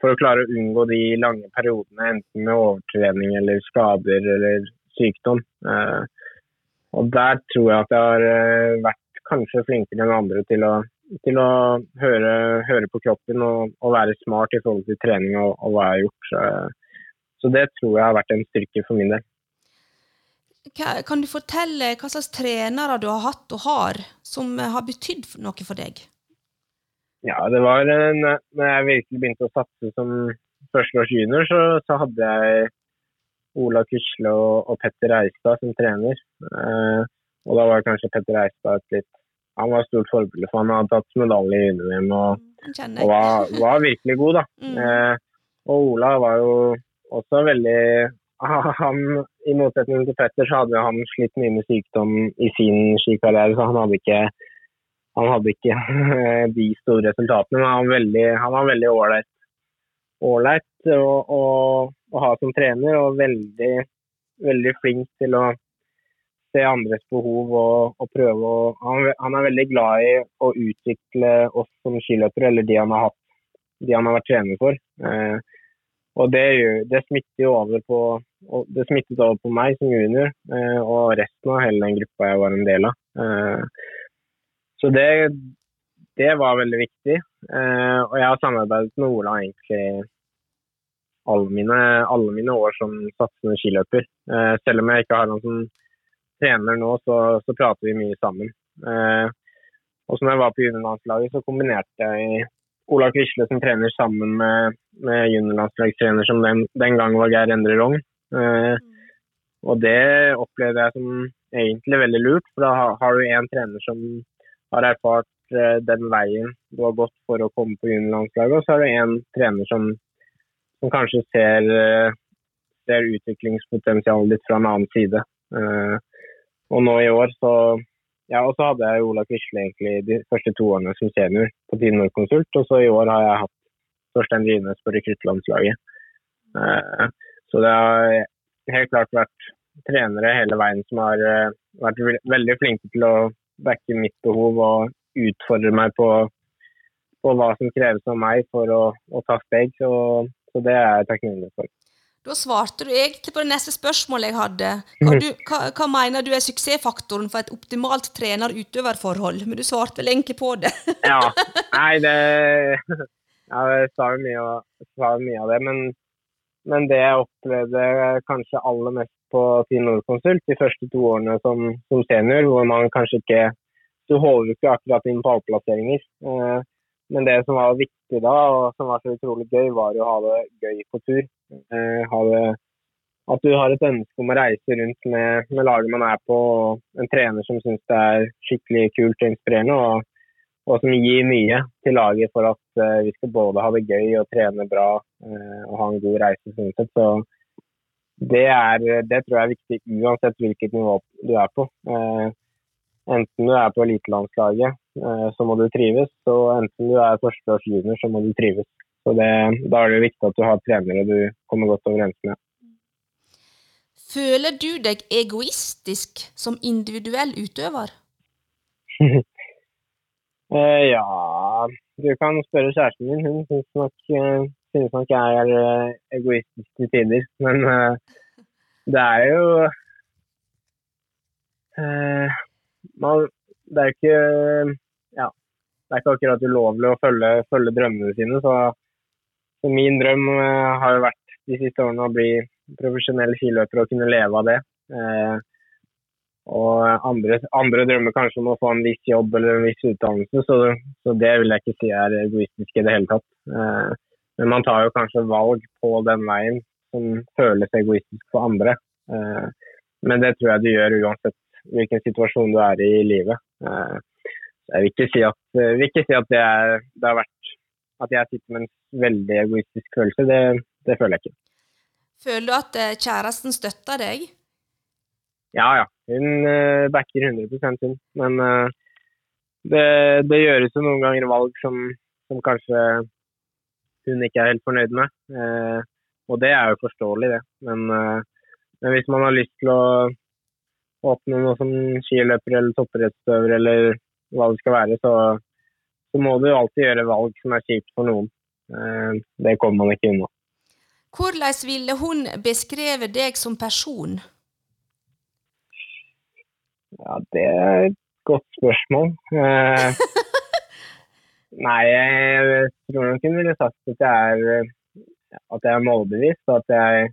for å klare å unngå de lange periodene, enten med overtrening eller skader eller sykdom. Eh, og der tror jeg at jeg har eh, vært kanskje flinkere enn andre til å til å høre, høre på kroppen og, og, være smart i forhold til trening og, og hva jeg har gjort. Så, så, det tror jeg har vært en styrke for min del. Kan du fortelle hva slags trenere du har hatt og har, som har betydd noe for deg? Ja, det var når jeg virkelig begynte å satse som førsteårs junior, så, så, hadde jeg Ola Kusle og, og Petter Reistad som trener. Eh, og da var kanskje Petter Reistad et litt han var et stort forbilde, for han hadde tatt medalje i UNM og, og var, var, virkelig god. da. *laughs* Mm. Eh, og Ola var jo også veldig *laughs* han, I motsetning til Petter så hadde han slitt mye med sykdom i sin skikarriere, så han hadde ikke han hadde ikke de store resultatene, men han var veldig, han ålreit å, å, å ha som trener, og veldig, veldig flink til å se andres behov og, og prøve å han, han, er veldig glad i å utvikle oss som skiløpere, eller de han har hatt, de han har vært trener for. Eh, og det, det, smitter jo over på det smittet over på meg som junior eh, og resten av hele den gruppa jeg var en del av. Eh, så det, det, var veldig viktig. Eh, og jeg har samarbeidet med Ola egentlig alle mine, alle mine år som satsende skiløper. Selv om jeg ikke har noen som trener nå, så, så prater vi mye sammen. Og når jeg var på juniorlandslaget, så kombinerte jeg Ola Krisle som trener sammen med, med juniorlandslagstrener som den, den gang var Geir Endre Rogn. Eh, og det opplever jeg som egentlig veldig lurt. For da har du en trener som har erfart eh, den veien du har gått for å komme på juniorlandslaget, og så har du en trener som, som kanskje ser, eh, ser utviklingspotensialet ditt fra en annen side. Og nå i år så ja, og så hadde jeg Ola Quisle egentlig de første to årene som senior på Team Nord-konsult, og så i år har jeg hatt Torstein Rines på rekruttlandslaget. Så det har helt klart vært trenere hele veien som har uh, vært veldig flinke til å backe mitt behov og utfordre meg på, på hva som kreves av meg for å, å ta steg. Så, så, det er jeg takknemlig for. Da svarte du egentlig på det neste spørsmålet jeg hadde. Hva, du, *laughs* hva, hva mener du er suksessfaktoren for et optimalt trener-utøverforhold? Men du svarte vel egentlig på det? ja. *laughs* Nei, det *laughs* Jeg sa jo mye, mye, av det. Men, men, det jeg opplevde kanskje aller mest på Team Nordkonsult de første to årene som, som senior, hvor man kanskje ikke Du holder ikke akkurat inn på pallplasseringer. Eh, men det som var viktig da, og som var så utrolig gøy, var å ha det gøy på tur. Eh, det, at du har et ønske om å reise rundt med, med laget man er på, og en trener som syns det er skikkelig kult og inspirerende. og og som gir mye til laget for at uh, vi skal både ha det gøy og trene bra uh, og ha en god reise. Sånn sett. Så det, er, det, tror jeg er viktig uansett hvilket nivå du er på. Uh, enten du er på elitelandslaget, så må du trives. Og enten du er førsteårs junior, så må du trives. Så det, Da er det viktig at du har trenere du kommer godt overens med. Føler du deg egoistisk som individuell utøver? *laughs* Uh, ja, du kan spørre kjæresten min. Hun syns nok, uh, synes nok jeg er uh, egoistisk til tider. Men det er jo man, Det er ikke Ja, det er ikke akkurat ulovlig å følge, følge drømmene sine. Så, så min drøm har jo vært de siste årene å bli profesjonell skiløper og kunne leve av det. Uh, og andre, andre, drømmer kanskje om å få en viss jobb eller en viss utdannelse, så, så det vil jeg ikke si er egoistisk i det hele tatt. Eh, men man tar jo kanskje valg på den veien som føles egoistisk for andre. Eh, men det tror jeg du gjør uansett hvilken situasjon du er i i livet. Eh, jeg vil ikke si at, vil ikke si at det, er, det, har vært at jeg sitter med en veldig egoistisk følelse. Det, det føler jeg ikke. Føler du at eh, kjæresten støtter deg? Ja, ja. Hun uh, backer 100 hun. Men uh, det, det, gjøres jo noen ganger valg som, som, kanskje hun ikke er helt fornøyd med. Uh, og det er jo forståelig, det. Men, men, hvis man har lyst til å åpne noe som skiløper eller toppidrettsutøver eller hva det skal være, så, så, må du jo alltid gjøre valg som er kjipt for noen. det kommer man ikke unna. Hvordan ville hun beskrevet deg som person? Ja, det er et godt spørsmål. Eh, *laughs* nei, jeg tror nok hun ville sagt at jeg er, at jeg er målbevisst. At jeg,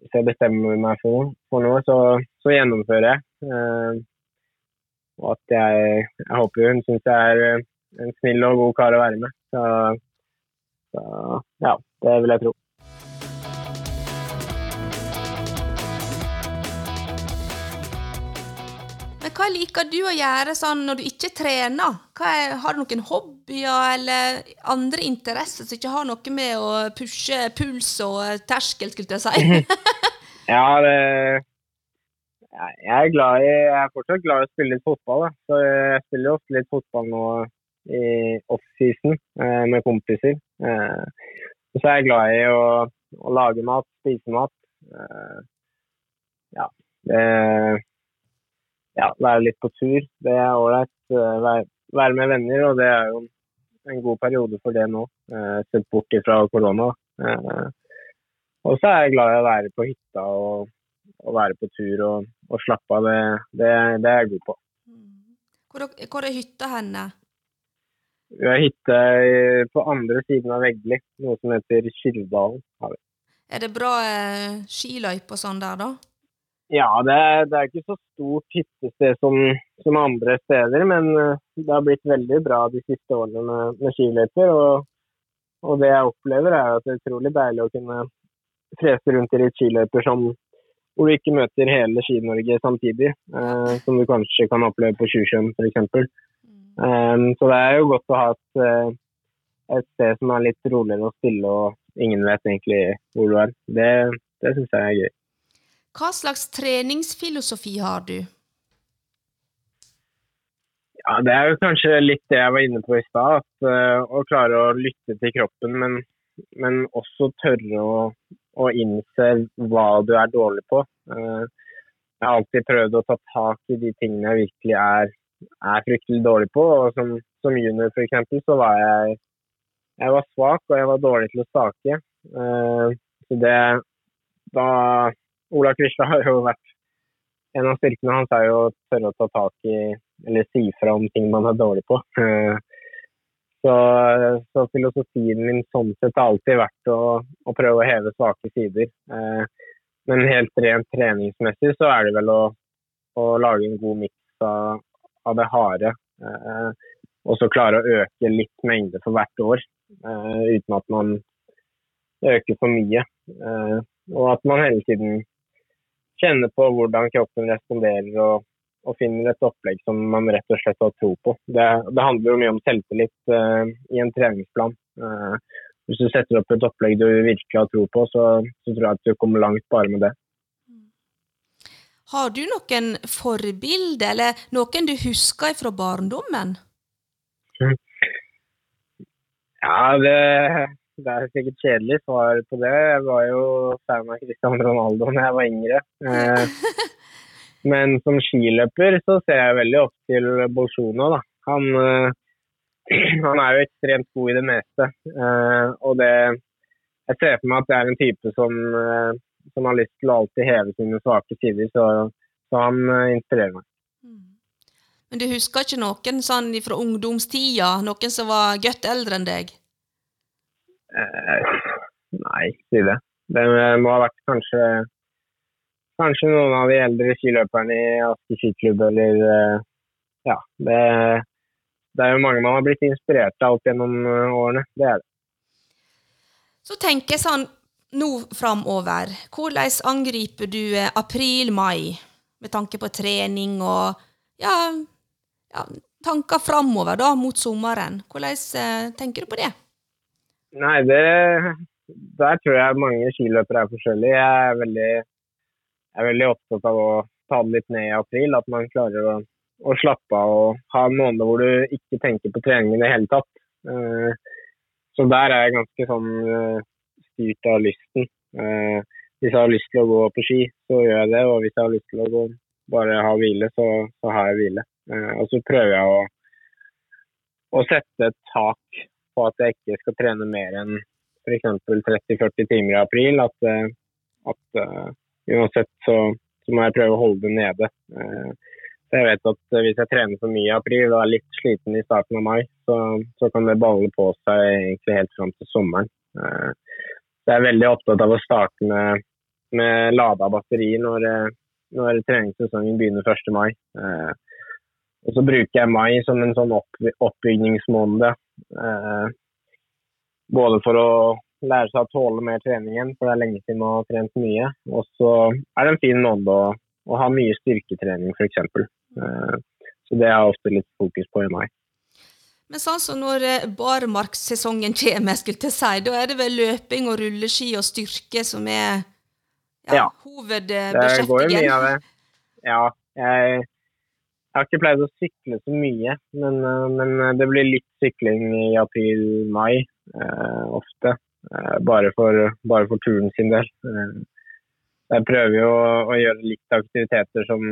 hvis jeg bestemmer meg for, for noe, så, så, gjennomfører jeg. Eh, og at jeg, jeg håper hun syns jeg er en snill og god kar å være med. Så, så ja, det vil jeg tro. Hva liker du å gjøre sånn når du ikke trener? Er, har du noen hobbyer eller andre interesser som ikke har noe med å pushe puls og terskel, skulle jeg si? *laughs* ja, det jeg er, glad i, jeg er fortsatt glad i å spille litt fotball. Da. Så jeg spiller ofte litt fotball nå i offseason eh, med kompiser. Eh, så er jeg glad i å, å lage mat, spise mat. Eh, ja, det ja, være litt på tur. Det er ålreit. Eh, være, med venner, og det er jo en god periode for det nå. Eh, sett bort ifra korona. Eh, og så er jeg glad i å være på hytta og, og være på tur og, og slappe av. Det, det, det, er jeg god på. Hvor, hvor er hytta henne? Vi har hytte på andre siden av Veggli, noe som heter Kirdalen. Er det bra eh, skiløype og sånn der, da? Ja, det, det, er ikke så stort hyttested som, som, andre steder, men eh, det har blitt veldig bra de siste årene med, med skiløyper. Og, og, det jeg opplever, er at det er utrolig deilig å kunne frese rundt i litt skiløyper som, hvor du ikke møter hele Ski-Norge samtidig, eh, som du kanskje kan oppleve på Sjusjøen f.eks. Um, så det er jo godt å ha et, uh, et sted som er litt roligere og stille, og ingen vet egentlig hvor du er. Det, det syns jeg er gøy. Hva slags treningsfilosofi har du? Ja, Det er jo kanskje litt det jeg var inne på i stad. Uh, å klare å lytte til kroppen, men, men også tørre å, å, innse hva du er dårlig på. Uh, jeg har alltid prøvd å ta tak i de tingene jeg virkelig er, er fryktelig dårlig på. og Som, som junior f.eks. så var jeg, jeg var svak og jeg var dårlig til å stake. Uh, så det, da Ola Kvistad har jo vært en av styrkene hans er jo å tørre å ta tak i eller si fra om ting man er dårlig på. Eh, *laughs* så, så filosofien min sånn sett har alltid vært å, å, prøve å heve svake sider. Eh, men helt rent treningsmessig så er det vel å, å lage en god miks av, av, det harde. Eh, og så klare å øke litt mengde for hvert år, uten at man øker for mye. og at man hele tiden kjenner på hvordan kroppen responderer og og finner et opplegg som man rett og slett har tro på. Det, det handler jo mye om selvtillit uh, i en treningsplan. Uh, hvis du setter opp et opplegg du virkelig har tro på, så, så, tror jeg at du kommer langt bare med det. Har du noen forbilde, eller noen du husker fra barndommen? Ja, det, det er sikkert kjedelig svar på det. Jeg var jo fan av Cristiano Ronaldo da jeg var yngre. Uh, *laughs* Men som skiløper så ser jeg veldig opp til Bolsjuno, Da. Han, uh, *clears throat* han, er jo ekstremt god i det meste. Uh, og det, jeg ser for meg at det er en type som, som har lyst til å alltid heve sine svake sider. Så, så han inspirerer meg. Mm. Men du husker ikke noen sånn fra ungdomstida? Noen som var godt eldre enn deg? Nei, si det. Det må ha vært kanskje kanskje noen av de eldre skiløperne i Asker skiklubb eller eh, Ja. Det, det, er jo mange man har blitt inspirert av opp gjennom eh, årene. Det er det. Så tenker jeg sånn nå framover, hvordan angriper du eh, april-mai med tanke på trening og ja, ja tanker framover da, mot sommeren? Hvordan tenker du på det? Nei, det Der tror jeg mange skiløpere er forskjellige. Jeg er veldig jeg er veldig opptatt av å ta det litt ned i april. At man klarer å, å slappe av og ha en måned hvor du ikke tenker på trening i det hele tatt. Uh, så der er jeg ganske sånn uh, styrt av lysten. Uh, hvis jeg har lyst til å gå på ski, så gjør jeg det. Og hvis jeg har lyst til å gå, bare ha hvile, så, så har jeg hvile. og så prøver jeg å, å sette et tak på at jeg ikke skal trene mer enn f.eks. 30-40 timer i april. At, at uansett så, så, må jeg prøve å holde det nede. Uh, jeg vet at hvis jeg trener for mye i april og er litt sliten i starten av mai, så, så kan det balle på seg egentlig helt fram til sommeren. Uh, så jeg er veldig opptatt av å starte med, med lada batteri når, når treningssesongen begynner 1. mai. Eh, og så bruker jeg mai som en sånn opp, oppbygningsmåned. Både for å lære seg å tåle mer treningen, for det er lenge siden man har trent mye. Og så er det en fin måned å, å ha mye styrketrening, f.eks. Uh, så det er ofte litt fokus på i mai. Men sånn som når eh, barmarkssesongen kommer, skulle å si, da er det vel løping og rulleski og styrke som er ja, ja. hovedbeskjeftigen? Det går jo mye av det. Ja. Jeg, jeg har ikke pleid å sykle så mye, men, eh, men det blir litt sykling i april-mai eh, ofte. Eh, bare for, bare for, turen sin del. Eh, jeg prøver jo å, å gjøre litt aktiviteter som,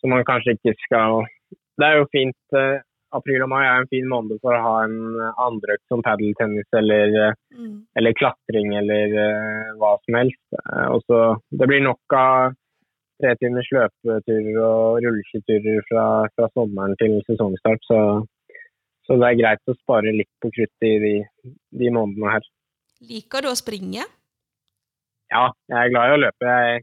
som, man kanskje ikke skal Det er jo fint. Eh, april og mai er en fin måned for å ha en andreøkt som padeltennis eller, mm. eller, klatring eller hva som helst. Også, det blir nok av tre timers løpeturer og rulleskiturer fra, fra sommeren til sesongstart. Så så det er greit å spare litt på kruttet i de, de, månedene her. Liker du å springe? Ja, jeg er glad i å løpe. Jeg,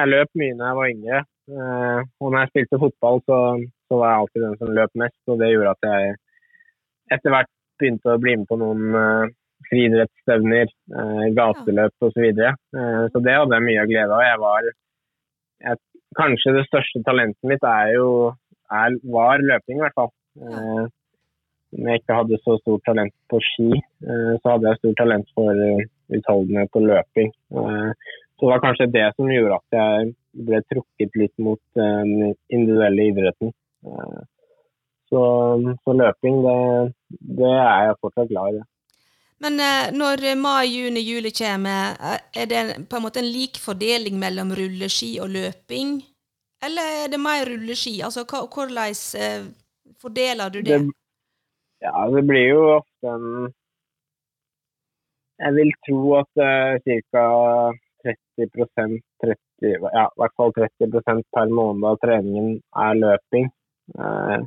jeg løp mye da jeg var yngre. Uh, og når jeg spilte fotball, så, så, var jeg alltid den som løp mest. Og det gjorde at jeg etter hvert begynte å bli med på noen, uh, friidrettsstevner, eh, gateløp osv. Så, videre. eh, så det hadde jeg mye glede av. Jeg var, jeg, kanskje det største talentet mitt er jo, er, var løping, i hvert fall. Eh, om jeg ikke hadde så stort talent på ski, eh, så hadde jeg stort talent for uh, utholdenhet og løping. Eh, så det var kanskje det som gjorde at jeg ble trukket litt mot eh, den individuelle idretten. Eh, så, så, løping, det, det, er jeg fortsatt glad i. Men eh, når mai, juni, juli kommer, eh, er det på en måte en lik fordeling mellom rulleski og løping? Eller er det mer rulleski? Altså, hvordan eh, fordeler du det? det? Ja, det blir jo ofte en Jeg vil tro at uh, ca. 30 30, ja, i hvert fall 30% per måned av treningen er løping. Uh,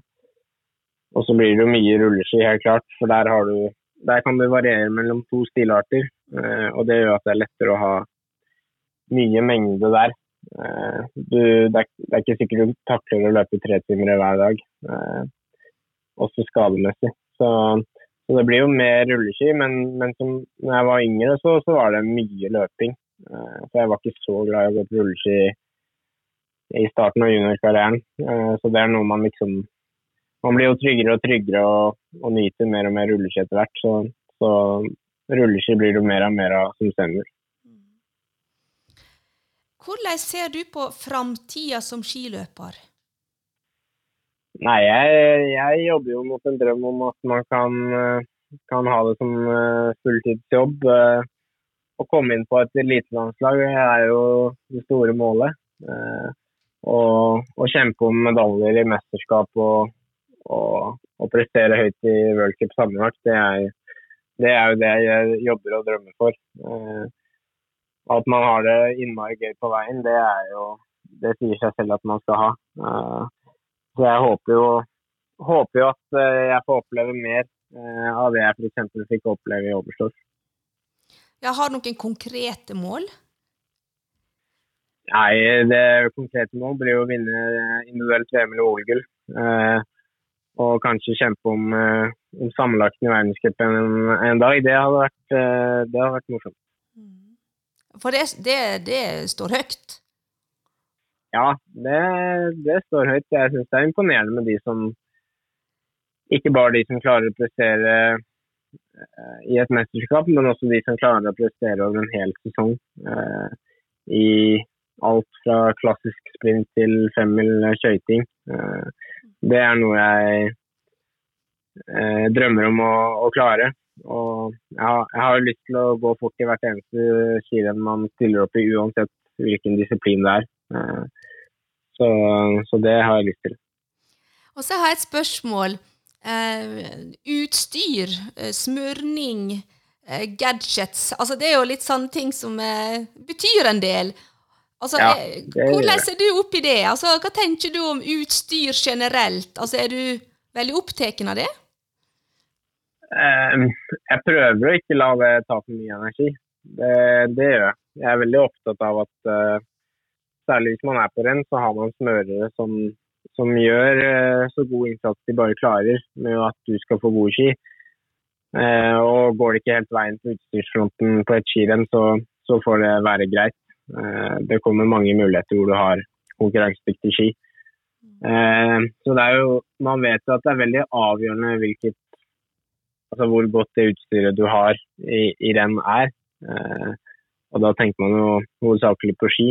og så blir det jo mye rulleski, helt klart. For der har du der kan det variere mellom to stilarter, eh, og det gjør at det er lettere å ha mye mengde der. Eh, du, det, er, det, er, ikke sikkert du takler å løpe tre timer hver dag, eh, også skademessig. Så, så, det blir jo mer rulleski, men, men som når jeg var yngre, så, så var det mye løping. Så jeg var ikke så glad i å gå på rulleski i starten av juniorkarrieren. Så det er noe man liksom man blir jo tryggere og tryggere og, og nyter mer og mer rulleski etter hvert. Så, så rulleski blir det mer og mer av som stemmer. Hvordan ser du på framtida som skiløper? Nei, jeg, jeg, jobber jo mot en drøm om at man kan, kan ha det som eh, fulltidsjobb. Eh, å komme inn på et elitelandslag er jo det store målet. Eh, og kjempe om medaljer i mesterskap og, og, og prestere høyt i worldcup sammenlagt, det er, det er jo det jeg jobber og drømmer for. Eh, at man har det innmari gøy på veien, det er jo det sier seg selv at man skal ha. Eh, så jeg håper jo, håper jo at eh, jeg får oppleve mer eh, av det jeg f.eks. fikk oppleve i Oberstdorf. Ja, har du noen konkrete mål? Nei, det konkrete mål blir jo å vinne individuelt VM eller OL-gull. Eh, og kanskje kjempe om, uh, om sammenlagten i verdenscupen en, en, dag. Det hadde vært, uh, det hadde vært morsomt. Mm. For det, det, det, står høyt? Ja, det, det står høyt. Jeg syns det er imponerende med de som Ikke bare de som klarer å prestere uh, i et mesterskap, men også de som klarer å prestere over en hel sesong. I alt fra klassisk sprint til femmil skøyting. Det er noe jeg eh, drømmer om å, å klare. Og jeg har, jeg lyst til å gå fort i hvert eneste skirenn man stiller opp i, uansett hvilken disiplin det er. Eh, så, så, det har jeg lyst til. Og så har jeg et spørsmål. Eh, utstyr, eh, smørning, eh, gadgets. Altså det er jo litt sånne ting som eh, betyr en del. Altså, ja, eh, det, hvordan ser du opp i det? Altså, hva tenker du om utstyr generelt? Altså, er du veldig opptatt av det? Um, jeg prøver å ikke la det ta for mye energi. Det, det gjør jeg. Jeg er veldig opptatt av at uh, særlig hvis man er på renn, så har man smørere som, som gjør uh, så god innsats de bare klarer med at du skal få gode ski. Uh, og går det ikke helt veien på utstyrsfronten på et skirenn, så, så får det være greit. Eh, det kommer mange muligheter hvor du har konkurransedyktig ski. Eh, så det er jo, Man vet jo at det er veldig avgjørende hvilket, altså hvor godt det utstyret du har i, i renn er. Eh, og da tenker man jo hovedsakelig på ski.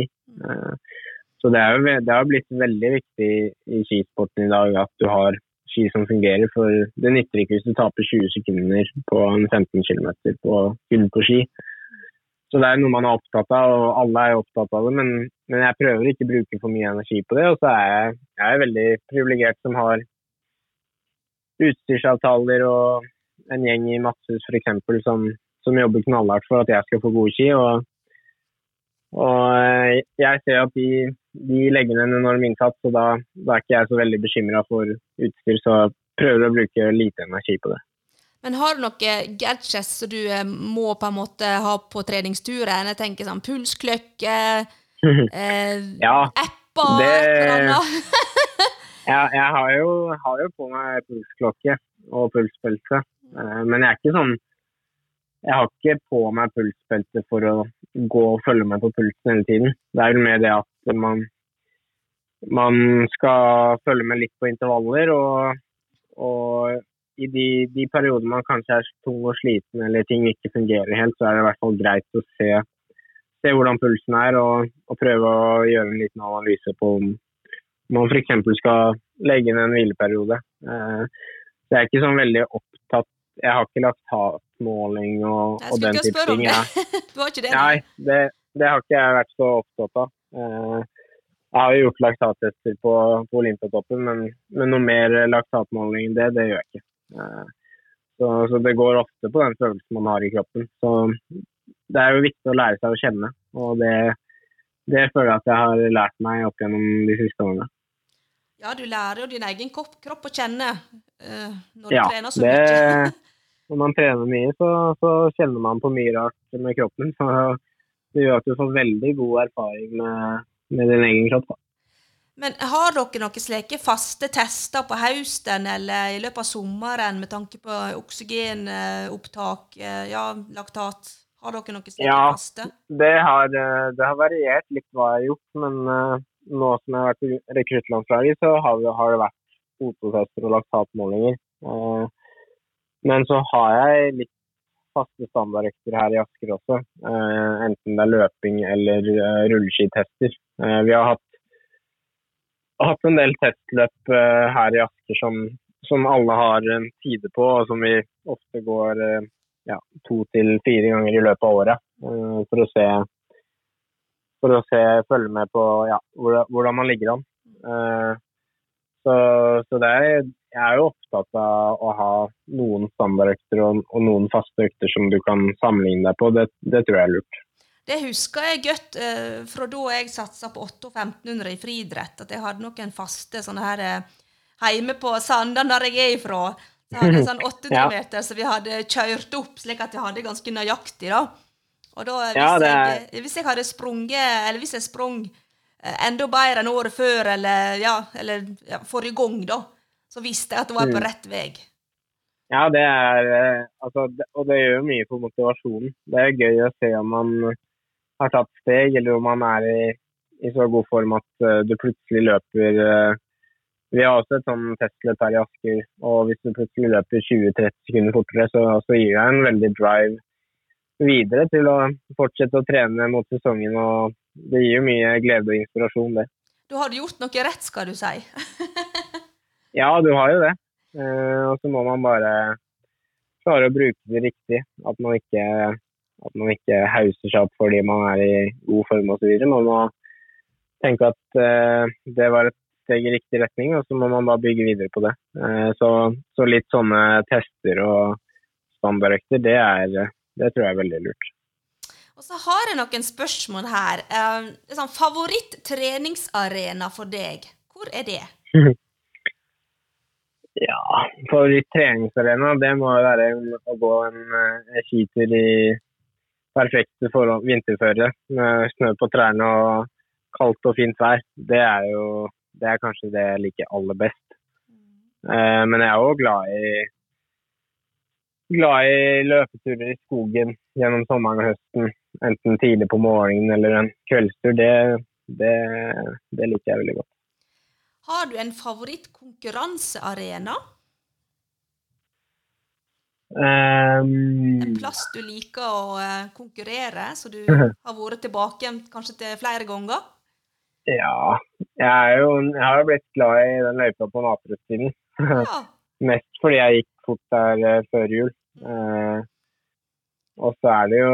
Så det, er jo, det har blitt veldig viktig i skisporten i dag at du har ski som fungerer. For det nytter ikke hvis du taper 20 sekunder på en 15 km på, gull på ski. Så det er noe man er opptatt av, og alle er opptatt av det. Men, men jeg prøver ikke å bruke for mye energi på det. Og så er jeg, jeg er veldig privilegert som har utstyrsavtaler og en gjeng i Matshus f.eks. Som, som jobber knallhardt for at jeg skal få gode ski. Og, og eh, jeg ser at de, de, legger ned en enorm innsats, og da, da er ikke jeg så veldig bekymra for utstyr. Så jeg prøver å bruke lite energi på det. Men har du noen gadgets som du eh, må på en måte ha på treningsturen? Jeg tenker sånn pulsklokke, *laughs* eh, ja, apper det... *laughs* ja, jeg har jo, har jo, på meg pulsklokke og pulspølse. Eh, men jeg er ikke sånn jeg har ikke på meg pulsbeltet for å gå og følge med på pulsen hele tiden. Det er vel mer det at man, man skal følge med litt på intervaller. Og, og i de, de periodene man kanskje er tung og sliten eller ting ikke fungerer helt, så er det i hvert fall greit å se, se hvordan pulsen er og, og, prøve å gjøre en liten analyse på om man f.eks. skal legge inn en hvileperiode. Eh, så jeg er ikke sånn veldig opptatt Jeg har ikke laktatmåling og, og den type ting. Jeg, *laughs* har ikke det? Nei, det, det, har ikke jeg vært så opptatt av. Eh, jeg har jo gjort laktattester på, på Olympiatoppen, men, men, noe mer laktatmåling enn det, det gjør jeg ikke. Eh, så, så, det går ofte på den følelsen man har i kroppen. Så det er jo viktig å lære seg å kjenne, og det, det føler jeg at jeg har lært meg opp gjennom de siste årene. Ja, du lærer jo din egen kropp, kropp å kjenne når når ja, du trener så det, mye. *laughs* *laughs* når man trener mye, så, så, kjenner man på mye rart med kroppen. *laughs* Så det gjør at du får veldig god erfaring med, med din egen kropp. Da. Men har dere noen slike faste tester på høsten eller i løpet av sommeren med tanke på oksygenopptak, eh, ja, laktat? Har dere noen slike ja, faste? Det har, eh, det har variert litt hva jeg har gjort, men nå som jeg har vært i rekruttlandslaget, så har, vi, har, det vært fototester og laktatmålinger. Eh, men så har jeg litt faste standardøkter her i Asker også. Eh, enten det er løping eller eh, rulleskitester. Eh, vi har hatt, hatt, en del testløp eh, her i Asker som, som, alle har en tide på, og som vi ofte går eh, ja, to til fire ganger i løpet av året for å se for å se, følge med på ja, hvordan man ligger an. Så, så er, jeg er jo opptatt av å ha noen standardøkter og, og, noen faste økter som du kan sammenligne deg på. Det, det tror jeg er lurt. Det husker jeg godt eh, fra da jeg satsa på 800-1500 i friidrett, at jeg hadde noen faste sånne her uh, hjemme på Sanda, der jeg er ifra. Så hadde jeg sånn *laughs* 800 meter som vi hadde kjørt opp, slik at jeg hadde ganske nøyaktig. da. Og da, hvis, ja, er... jeg, hvis jeg hadde sprunget, eller hvis jeg sprang eh, enda bedre enn året før, eller, ja, eller ja, forrige gang, da, så visste jeg at det var på mm. rett vei. Ja, det er eh, altså, Og det gjør mye for motivasjonen. Det er gøy å se om man har tatt steg, eller om man er i, i så god form at uh, du plutselig løper uh, Vi har også et sånn testløp her i Asker, og hvis du plutselig løper 20-30 sekunder fortere, så, så gir det en veldig drive videre til å fortsette å trene mot sesongen. og Det gir jo mye glede og inspirasjon, det. Du har gjort noe rett, skal du si? *laughs* ja, du har jo det. Uh, og så må man bare klare å bruke det riktig. At man ikke, at man ikke hauser seg opp fordi man er i god form osv. Man må tenke at eh, det var et steg i riktig retning, og så må man bare bygge videre på det. Eh, så, så litt sånne tester og standardøkter, det er det tror jeg er veldig lurt. Og så har jeg noen spørsmål her. Eh, sånn, Favoritt-treningsarena for deg, hvor er det? *laughs* ja, favoritt-treningsarena det må være å gå en, en skitur i perfekte forhold, vinterføre med snø på trærne og kaldt og fint vær. Det er jo det er kanskje det jeg liker aller best. Uh, men jeg er òg glad i glad i løpeturer i skogen gjennom sommeren og høsten. Enten tidlig på morgenen eller en kveldstur. Det, det, det liker jeg veldig godt. Har du en favorittkonkurransearena? Um, en plass du liker å eh, konkurrere, så du *laughs* har vært tilbake kanskje til flere ganger? Ja, jeg, jo, jeg har jo blitt glad i den løypa på Naprud-siden. Ja. *laughs* Mest fordi jeg gikk fort der uh, før jul. Uh, og så er det jo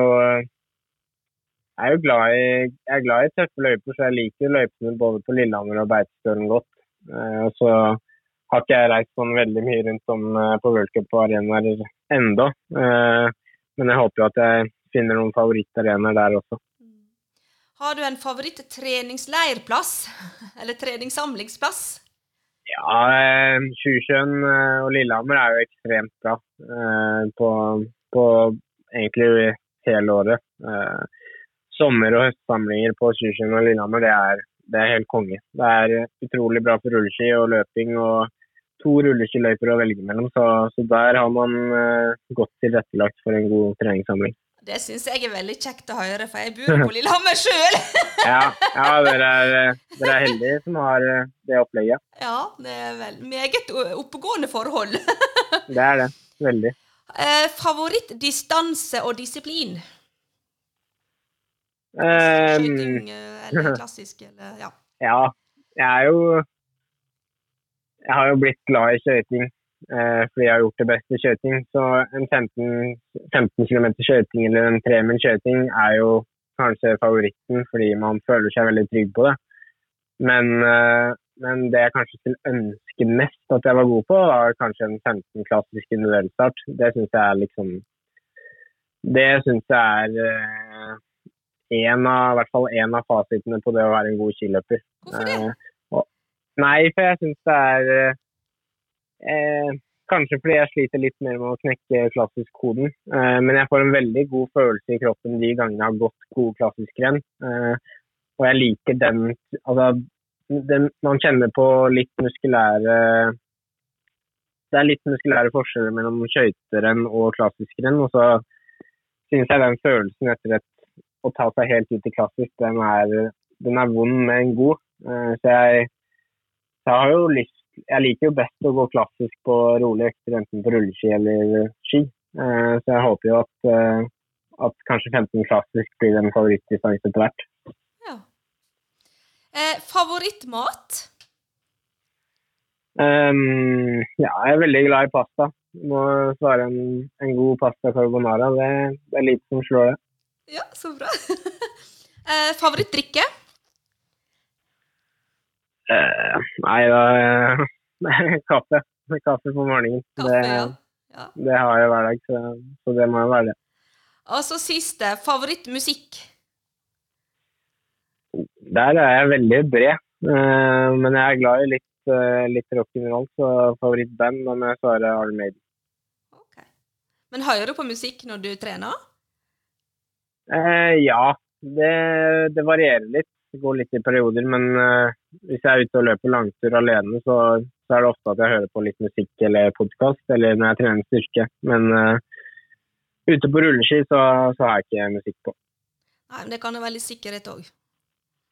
Jeg er jo glad i, jeg er glad i tøffe løyper, så jeg liker løypene både på Lillehammer og Beitostølen godt. Uh, og så har ikke jeg reist sånn veldig mye rundt om uh, på worldcup og arenaer ennå. men jeg håper jo at jeg finner noen favorittarenaer der også. Har du en favoritt-treningsleirplass? *laughs* Eller treningssamlingsplass? Ja, Sjusjøen og Lillehammer er jo ekstremt bra eh, på, på, egentlig hele året. Eh, sommer- og høstsamlinger på Sjusjøen og Lillehammer, det er, det er, helt konge. Det er utrolig bra for rulleski og løping og to rulleskiløyper å velge mellom, så, så der har man uh, godt tilrettelagt for en god treningssamling. Det syns jeg er veldig kjekt å høre, for jeg bor på *laughs* Lillehammer sjøl. ja, ja dere, er, dere, er, heldige som har det opplegget. Ja, det er vel meget oppegående forhold. *laughs* det er det. Veldig. Eh, Favorittdistanse og disiplin? Um, Skyting eller *laughs* klassisk, eller ja. Ja, jeg er jo Jeg har jo blitt glad i skøyting eh, fordi jeg har gjort det beste i skøyting. Så en 15, 15 km skøyting eller en tremil skøyting er jo kanskje favoritten fordi man føler seg veldig trygg på det. Men, eh, men det jeg kanskje skulle ønske mest at jeg var god på, var kanskje en 15 klassisk individuellstart. Det syns jeg er liksom Det syns jeg er eh, en av, i hvert fall én av fasitene på det å være en god skiløper. Hvorfor det? Eh, nei, for jeg syns det er eh, Kanskje fordi jeg sliter litt mer med å knekke klassisk-koden. Eh, men jeg får en veldig god følelse i kroppen de gangene jeg har gått god klassisk renn. Eh, og jeg liker den Altså, den, man kjenner på litt muskulære Det er litt muskulære forskjeller mellom skøyterenn og klassisk renn. Og så syns jeg den følelsen etter et å ta seg helt ut i klassisk, den er, den er vond, men god. Uh, så jeg, jeg, har jo lyst Jeg liker jo best å gå klassisk på rolige økter, enten på rulleski eller ski. Uh, så jeg håper jo at, uh, at kanskje 15 klassisk blir en favorittdistanse etter hvert. Ja. favorittmat? Um, ja, jeg er veldig glad i pasta. Må svare en, en god pasta carbonara. Det, det er lite som slår det. Ja, så bra. *laughs* eh, favorittdrikke? Eh, nei, da eh, *laughs* Kaffe. Kaffe på morgenen. Kaffe, det, ja. Ja. det har jeg hver dag, så, så, det må jo være det. Og så siste. Favorittmusikk? Der er jeg veldig bred. Uh, men jeg er glad i litt, uh, litt rock'n'roll, så favorittband da må jeg svare Arne Maiden. Okay. Men hører du på musikk når du trener? Ja, det, det, varierer litt. Det går litt i perioder. Men hvis jeg er ute og løper langtur alene, så, så, er det ofte at jeg hører på litt musikk eller podkast, eller når jeg trener styrke. Men uh, ute på rulleski så, så, har jeg ikke musikk på. Nei, men Det kan jo være litt sikkerhet òg?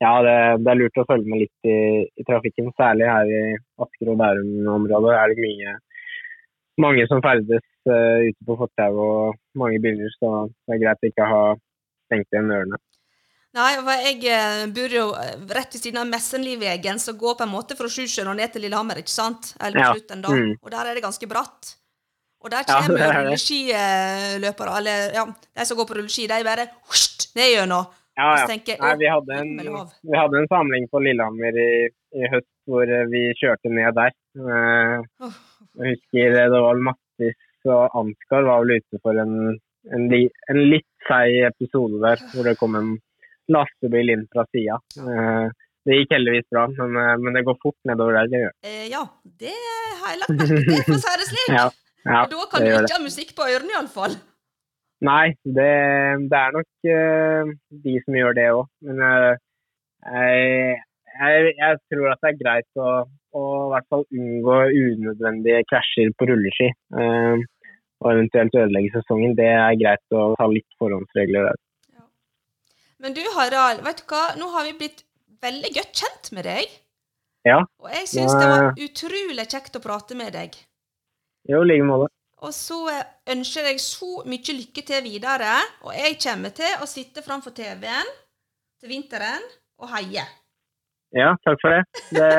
Ja, det, det, er lurt å følge med litt i, i trafikken. Særlig her i Asker og Bærum-området er det mye mange som ferdes uh, ute på fortau og mange biler, så det er greit å ikke ha stengt igjen ørene. Nei, for jeg eh, bor jo eh, rett ved siden av Messenlivvegen, som går på en måte fra Sjusjøen og ned til Lillehammer, ikke sant? Eller på slutten, da. Mm. Og der er det ganske bratt. Og der *laughs* kommer ja, rulleskiløpere, eller ja, de som går på rulleski, de bare husht, ned gjennom. Ja, ja. Tenker, Nei, vi, hadde en, vi hadde en samling på Lillehammer i, i, høst hvor eh, vi kjørte ned der. Uh, jeg husker det var Mattis og Ansgar var vel ute for en, en, en litt seig episode der hvor det kom en lastebil inn fra sida. Eh, det gikk heldigvis bra, men, eh, men, det går fort nedover der. Det gjør. Eh, ja, det har jeg lagt merke til, for å si det slik. *laughs* ja, ja, da kan du ikke ha musikk på ørene, iallfall. Nei, det, det, er nok uh, de som gjør det òg. Men uh, jeg, jeg, jeg, tror at det er greit å, å i hvert fall unngå unødvendige krasjer på rulleski. Uh, og eventuelt ødelegge sesongen, det er greit å ta litt forhåndsregler der. Men du Harald, vet du hva? nå har vi blitt veldig godt kjent med deg. Ja. Og jeg syns det var utrolig kjekt å prate med deg. Jo, i like måte. Og så eh, ønsker jeg så mye lykke til videre. Og jeg kommer til å sitte framfor TV-en til vinteren og heie. Ja, takk for det. Det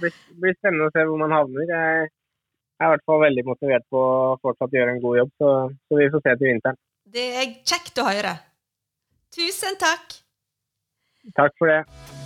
blir, blir spennende å se hvor man havner. Jeg er i hvert fall veldig motivert på å fortsatt gjøre en god jobb, så, så vi får se til vinteren. Det er kjekt å høre. Tusen takk. Takk for det.